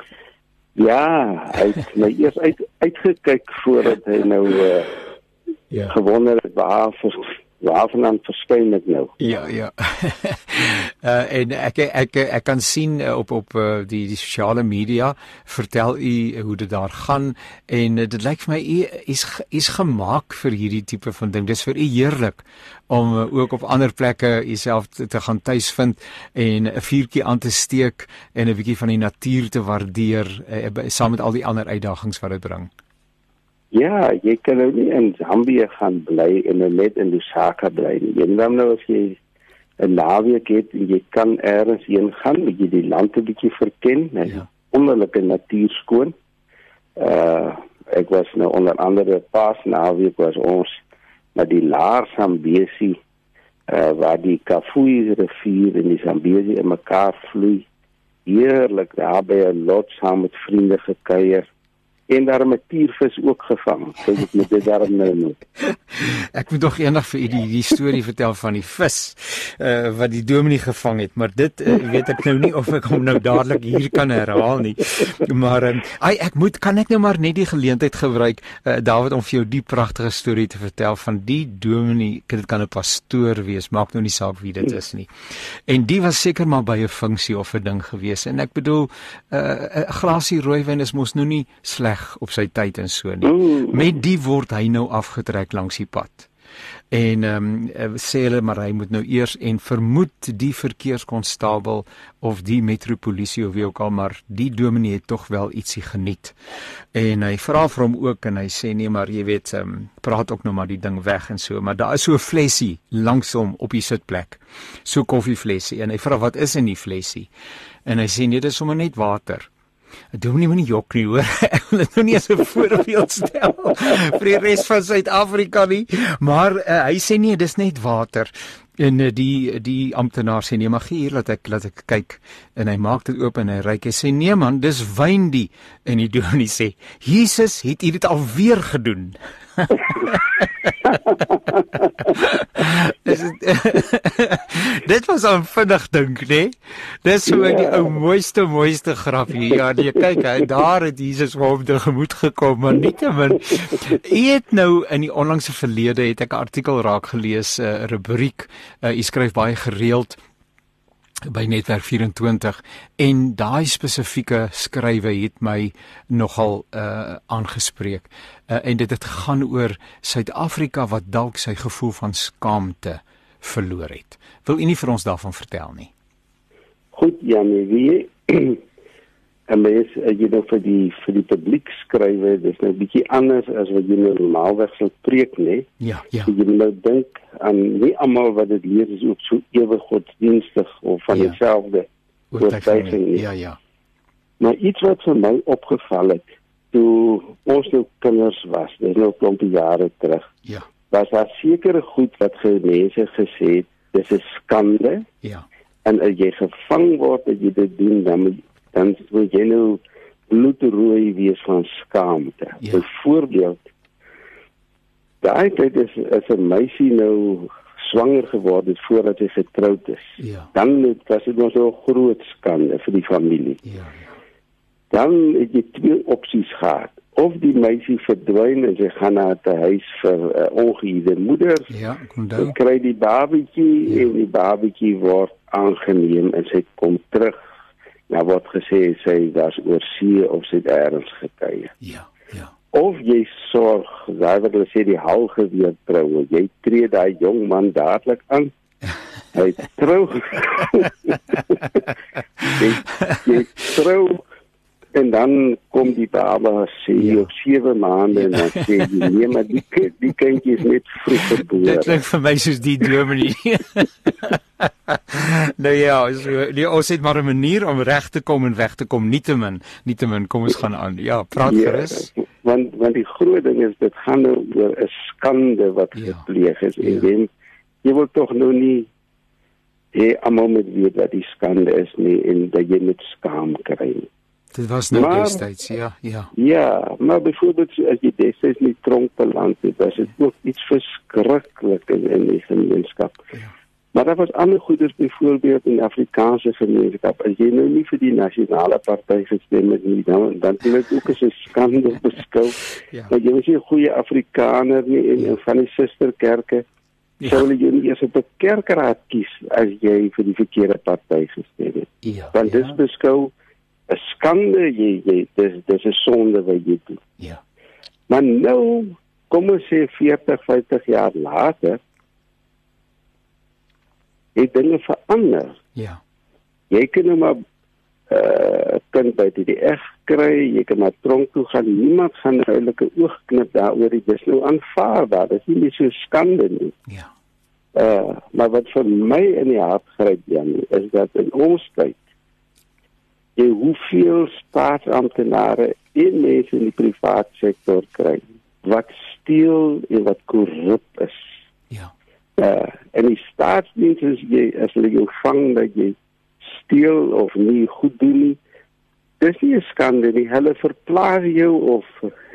Ja, hy het my eers uit uitgekyk voordat hy nou uh, ja. gewonder het waar vir waarvandaan verskyn dit nou. Ja, ja. uh en ek ek ek kan sien uh, op op uh, die die sosiale media vertel u hoe dit daar gaan en dit lyk vir my u is is gemaak vir hierdie tipe van ding. Dis vir u heerlik om ook op ander plekke jouself te, te gaan tuisvind en 'n vuurtjie aan te steek en 'n bietjie van die natuur te waardeer uh, saam met al die ander uitdagings wat dit bring. Ja, jy kan nou nie in Zambië gaan bly en net in Lusaka bly nie. Jy moet nou as jy 'n naweek het en jy kan eers heen gaan, moet jy die land 'n bietjie verken, net ja. wonderlike natuur skoon. Uh ek was nou onder andere pas naweek was ons na die Laar Zambesi uh waar die Kafui rivier en die Zambesi in mekaar vloei. Heerlik daar by 'n lot saam met vriende gekuier en daar 'n tiervis ook gevang. So ek moet dit daarom nou noem. Ek moet nog eendag vir u die, die storie vertel van die vis uh, wat die dominee gevang het, maar dit uh, weet ek nou nie of ek hom nou dadelik hier kan herhaal nie. Maar um, ai ek moet kan ek nou maar net die geleentheid gebruik uh, David om vir jou die pragtige storie te vertel van die dominee, dit kan 'n pastoor wees, maak nou nie saak wie dit is nie. En die was seker maar by 'n funksie of 'n ding gewees en ek bedoel 'n uh, glasie rooiwyn is mos nou nie sleg reg op sy tyd en so nie. Mm. Met die word hy nou afgetrek langs die pad. En ehm um, sê hulle maar hy moet nou eers en vermoed die verkeerskonstabel of die metropolisie of wie ook al maar die dominee het tog wel ietsie geniet. En hy vra vir hom ook en hy sê nee maar jy weet ehm um, praat ook nou maar die ding weg en so maar daar is so 'n flessie langs hom op die sitplek. So koffieflessie en hy vra wat is in die flessie? En hy sê nee dit is sommer net water. Doen nie meer jok nie hoor. Ek wil dit nou nie as 'n voorbeeld stel vir die res van Suid-Afrika nie, maar uh, hy sê nee, dis net water. En uh, die die amptenaar sê nee, maar gee hier laat ek laat ek kyk en hy maak dit oop en hy ryk. Hy sê nee man, dis wyn die. En die dominee sê, "Jesus het dit alweer gedoen." Dis Dit was 'n vinnig dink, né? Nee? Dis vir my die ou mooiste mooiste grapjie. Ja, jy kyk, hy daar het Jesus hom te gemoed gekom, maar nietemin. Hy het nou in die onlangse verlede het ek 'n artikel raak gelees, 'n uh, rubriek. Uh, hy skryf baie gereeld by netwerk 24 en daai spesifieke skrywe het my nogal uh aangespreek. Uh, en dit het gaan oor Suid-Afrika wat dalk sy gevoel van skaamte verloor het. Wil u nie vir ons daarvan vertel nie? Goed, Janie, wie en mens uh, jy nou vir die vir die publiek skrywe dis nou 'n bietjie anders as wat jy nou normaalweg sou preek nê ja ja so, jy moet nou dink aan nie almal wat dit lees is ook so ewig godsdienstig of van ja. dieselfde oortuiging ja ja maar iets wat vir my opgeval het toe ons nou kinders was dis nou 'n klompie jare terug ja was daar sekere goed wat mense gesê het dis 'n skande ja en as jy gevang word dat jy dit doen dan moet dan moet jy nou bloedrooi wees van skaamte. Ja. Byvoorbeeld daai tyd is as 'n meisie nou swanger geword het voordat sy getroud is. Ja. Dan het was dit ons 'n groot skande vir die familie. Ja, ja. Dan het jy twee opsies gehad. Of die meisie verdwyn en sy gaan na 'n huis vir uh, ongehuide moeder. Ja, kon dan kry die babatjie ja. en die babatjie word aangeneem en sy kom terug Nou word gesê sy was oor see of sy het eers gekuier. Ja, ja. of jy sorg, daai wat hulle sê die hal geweer trou, jy tree daai jong man dadelik aan. Hy trou. jy, jy trou en dan kom die baba sê ja. op 7 maande en dan sê jy nee maar die die kindjie is net vroeg gebore. Dit klink vir my soos die dominee. nou ja, so die ons het maar 'n manier om reg te kom en weg te kom, nietemin, nietemin kom ons gaan aan. Ja, praat ja, gerus. Want want die groot ding is dit gaan nou oor 'n skande wat ja. gepleeg is en ja. jy, wil tog nou nie hê almal moet weet wat die skande is nie en dat jy met skaam kry nie. Dit was nou destyds, ja, ja. Ja, maar byvoorbeeld as jy destyds nie tronk beland het, was dit ook iets verskriklik in, in die gemeenskap. Ja. Maar daar was ander goeders byvoorbeeld in die Afrikaanse gemeenskap. As jy nou nie vir die nasionale party gestem het nie, dan dan is dit ook 'n skande beskou. Ja. Dat jy nie 'n goeie Afrikaner nie en, ja. en van die susterkerke ja. sou jy nie eens op 'n kerkraad kies as jy vir die verkeerde party gestem het. Ja. Want ja. beskou 'n skande jy jy dis dis 'n sonde wat jy doen. Ja. Maar nou kom ons sê 40, 50 jaar later het dinge verander. Ja. Jy kan nou maar uh kan by die reg kry, jy kan maar tronk toe gaan. Niemand gaan huilike oog knip daaroor. Dit is nou aanvaarbaar. Dit is nie so skande nie. Ja. Uh maar wat vir my in die hart gryp dan is dat in ons tyd jy hoeveel staatsamptenare en mense in die private sektor kry wat steel en wat korrup is. Ja. Uh, en die staatsdiens is jy as hulle jou vang dat jy steel of nie goed doen nie. Dis nie 'n skande nie. Hulle verplaas jou of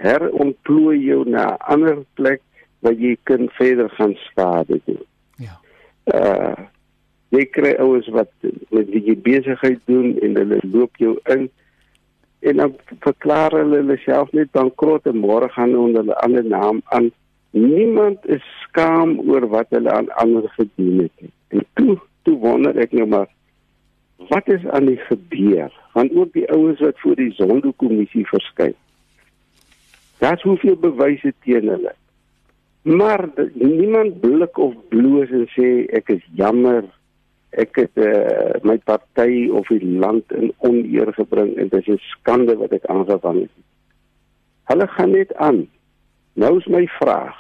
herontplooi jou na 'n ander plek waar jy kan verder gaan skade doen. Ja. Uh jy kry ouens wat met wie jy besigheid doen en hulle loop jou in en dan verklaar hulle hulle self net bankrot en môre gaan onder 'n ander naam aan. Niemand is skaam oor wat hulle aan ander gedoen het. En toe toe wonder ek nou maar wat is aan die gebeur? Want ook die ouens wat voor die sondekommissie verskyn. Daar's hoeveel bewyse teen hulle. Maar niemand blik of bloos en sê ek is jammer ek het uh, my party of die land in oneer gebring en dit is 'n skande wat ek aangevang het. Hulle gaan net aan. Nou is my vraag.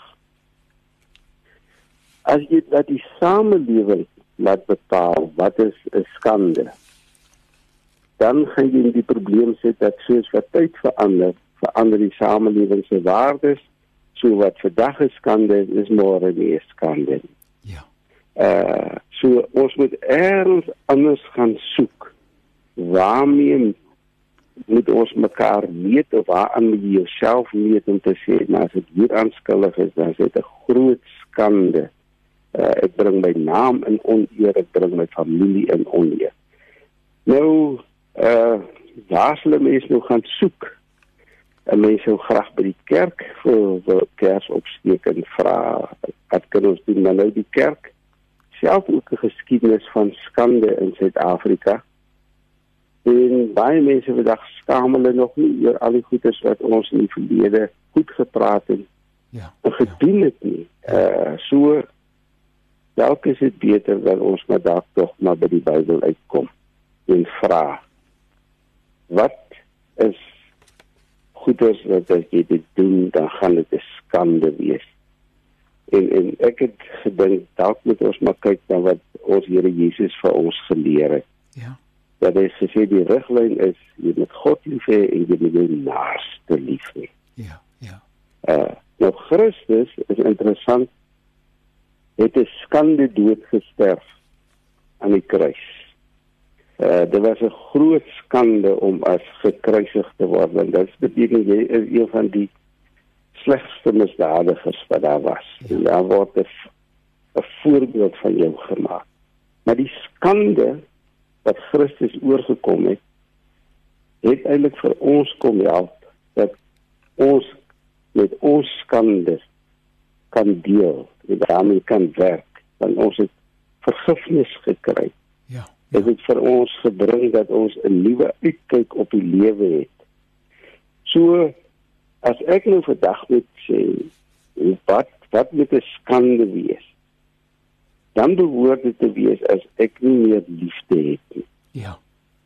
As jy dat die samelewing laat bepaal wat is 'n skande? Dan gaan jy die probleem sit dat soos wat tyd verander, verander die samelewing se waardes. So wat vandag 'n skande is, is môre nie 'n skande nie. Uh So ons moet eers anders gaan soek. Waarmee moet ons mekaar meet of waaraan moet jy jouself meet om te sê maar as dit hier aanskuldig is dan is dit 'n groot skande. Uh, ek bring my naam in oneer, ek bring my familie in oneer. Nou uh waar sal mense nou gaan soek? En mense sou graag by die kerk vir vir kers opsteek en vra wat kan ons doen nou die kerk? Self ook 'n geskiedenis van skande in Suid-Afrika. En baie mense vandag skaam hulle nog nie oor al die goedes wat ons in die verlede goed gepraat het. Ja. En gedoen het nie. Uh so dalk is dit beter dat ons maar dalk tog maar by die Bybel uitkom en vra wat is goedes wat as jy dit doen dan gaan dit 'n skande wees en en ek het gedink dalk moet ons maar kyk na wat ons Here Jesus vir ons geleer het. Ja. Dat hy sê die riglyn is jy moet God lief hê en jy moet jou naaste lief hê. Ja, ja. Uh nou Christus is interessant het 'n skande dood gesterf aan die kruis. Uh dit was 'n groot skande om as gekruisig te word want dit beteken jy is een van die slegste misdadigers wat daar was. Ja. En daar word 'n voorbeeld van jou gemaak. Maar die skande wat Christus oorgekom het, het eintlik vir ons kom help dat ons met ons skande kan deel, en daarmee kan werk, want ons het vergifnis gekry. Ja. Dit het vir ons gebring dat ons 'n nuwe uitkyk op die lewe het. So as ek nou vandag moet sê wat wat moet 'n skande wees? Dan behoort dit te wees as ek nie meer liefde het nie. Ja.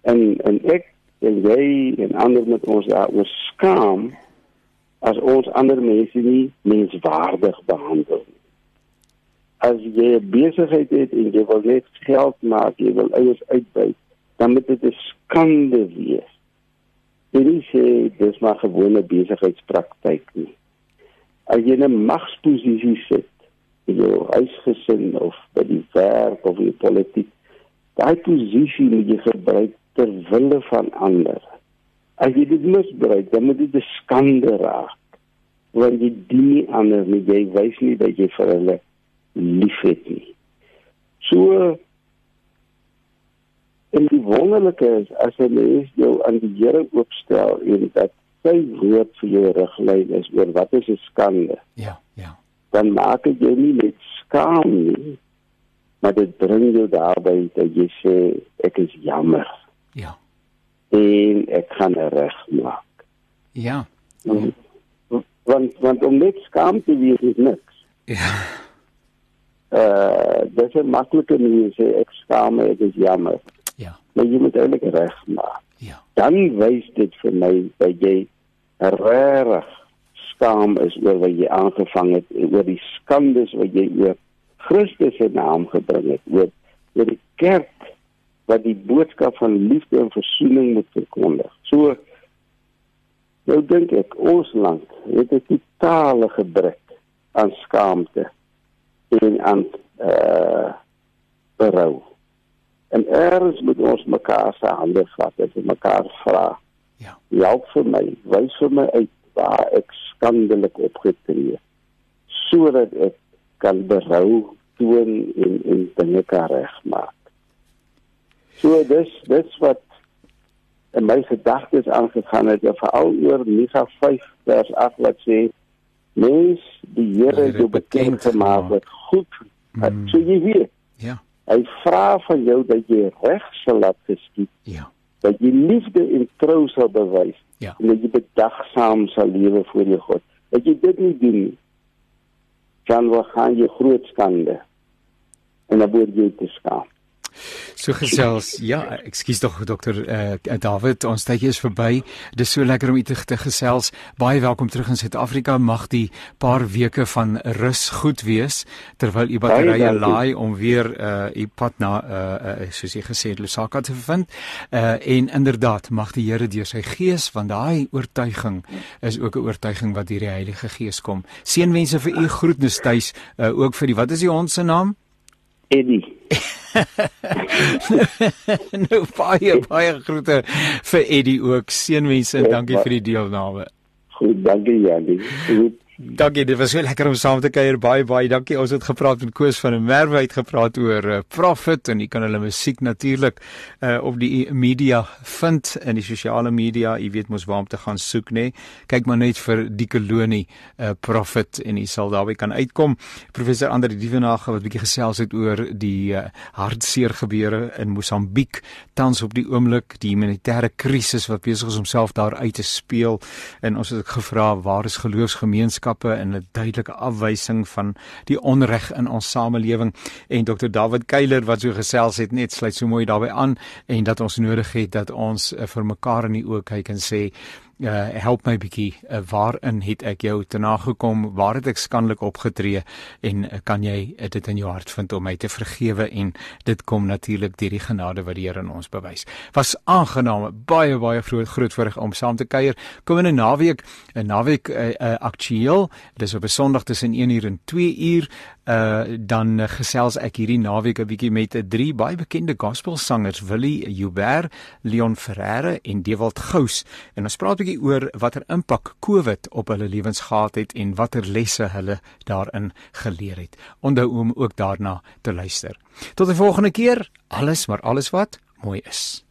En en ek en jy en ander met ons daaroor skaam as ons ander mense nie menswaardig behandel nie. As jy 'n besigheid het en jy wil net geld maak jy wil eiers uitbuit dan moet dit 'n skande wees Is sê dis maar gewone besigheidspraktyk nie. As jy 'n magsposisie sit, in jou huisgesin of by die werk of in die politiek, daai posisie moet jy gebruik ter wille van ander. As jy dit misbruik, dan moet dit 'n skande raak. Want jy dien nie ander nie, jy wys nie dat jy vir hulle liefhet nie. So En die wonderlike is as 'n mens jou aan die Here oopstel en dat sy woord vir jou riglyn is oor wat is 'n skande. Ja, ja. Dan maak dit jou nie net skaam nie, maar dit bring jou daarby dat jy sê ek is jammer. Ja. En ek gaan regmaak. Ja. Want want om net skaam te wees is niks. Ja. Uh, dis 'n maklike manier sê ek skaam my, ek is jammer maar jy moet eintlik reg maak. Ja. Dan wys dit vir my dat jy regtig skaam is oor wat jy aangevang het, oor die skandes wat jy oor Christus se naam gebring het, oor oor die kerk wat die boodskap van liefde en versoening moet verkondig. So nou dink ek ons land het 'n totale gebrek aan skaamte en aan eh uh, berou. En eers moet ons mekaar se hande vat en mekaar vra. Ja. Help vir my, wys vir my uit waar ek skandelik opgetree het sodat ek kan berou toon en en dinge kan regmaak. So dis dis wat in my gedagtes aangegaan het, veral oor Micha 5 vers 8 wat sê mens die Here jou bekend gemaak wat goed. Mm. So jy weet. Ja. Hy vra van jou dat jy reg sal laat geskied. Ja. Dat jy liefde en trou sal bewys. Ja. En dat jy bedagsaam sal lewe voor jou God. Dat jy dit nie doen nie. Dan gaan jy groot skande. En dan word jy te skaam. So gesels, ja, ekskuus tog dokter eh uh, David, ons tydjie is verby. Dis so lekker om u te, te gesels. Baie welkom terug in Suid-Afrika. Mag die paar weke van rus goed wees terwyl u batterye laai om weer eh uh, u pad na eh uh, soos jy gesê het Lusaka te vind. Eh uh, en inderdaad, mag die Here deur sy gees want daai oortuiging is ook 'n oortuiging wat deur die Heilige Gees kom. Seënwense vir u groetnis tuis, uh, ook vir die wat is die hond se naam? Eddie. nou baie baie groete vir Eddie ook. Seënwense en dankie vir die deelname. Goed, dankie Janie. Goed. Dankie, dit was so lekker om saam te kuier. Baie baie dankie. Ons het gepraat met Koos van der Merwe uit gepraat oor uh, Prophet en jy kan hulle musiek natuurlik uh, op die media vind in die sosiale media. Jy weet mos waar om te gaan soek nê. Nee. Kyk maar net vir die kolonie uh, Prophet en jy sal daarby kan uitkom. Professor Andre Dievenage wat bietjie gesels het oor die uh, hartseer gebeure in Mosambiek tans op die oomblik, die humanitêre krisis wat besig is om self daar uit te speel. En ons het gevra waar is geloofsgemeenskap gemeenskappe en 'n duidelike afwysing van die onreg in ons samelewing. En Dr David Keiler wat so gesels het net sluit so mooi daarbey aan en dat ons nodig het dat ons uh, vir mekaar in die oë kyk en sê uh, help my bietjie. Uh, waarin het ek jou te nagekom? Waar het ek skandelik opgetree? En uh, kan jy uh, dit in jou hart vind om my te vergewe? En dit kom natuurlik deur die genade wat die Here in ons bewys. Was aangenaam. Baie baie groot groot voorreg om saam te kuier. Komende naweek. 'n naweek uh, uh, aktueel. Dis op 'n Sondag tussen 1 uur en 2 uur uh dan gesels ek hierdie naweek 'n bietjie met 'n drie baie bekende gospelsangers Willie Joubert, Leon Ferreira en Dewald Gous en ons praat 'n bietjie oor watter impak COVID op hulle lewens gehad het en watter lesse hulle daarin geleer het. Onthou om ook daarna te luister. Tot die volgende keer, alles maar alles wat mooi is.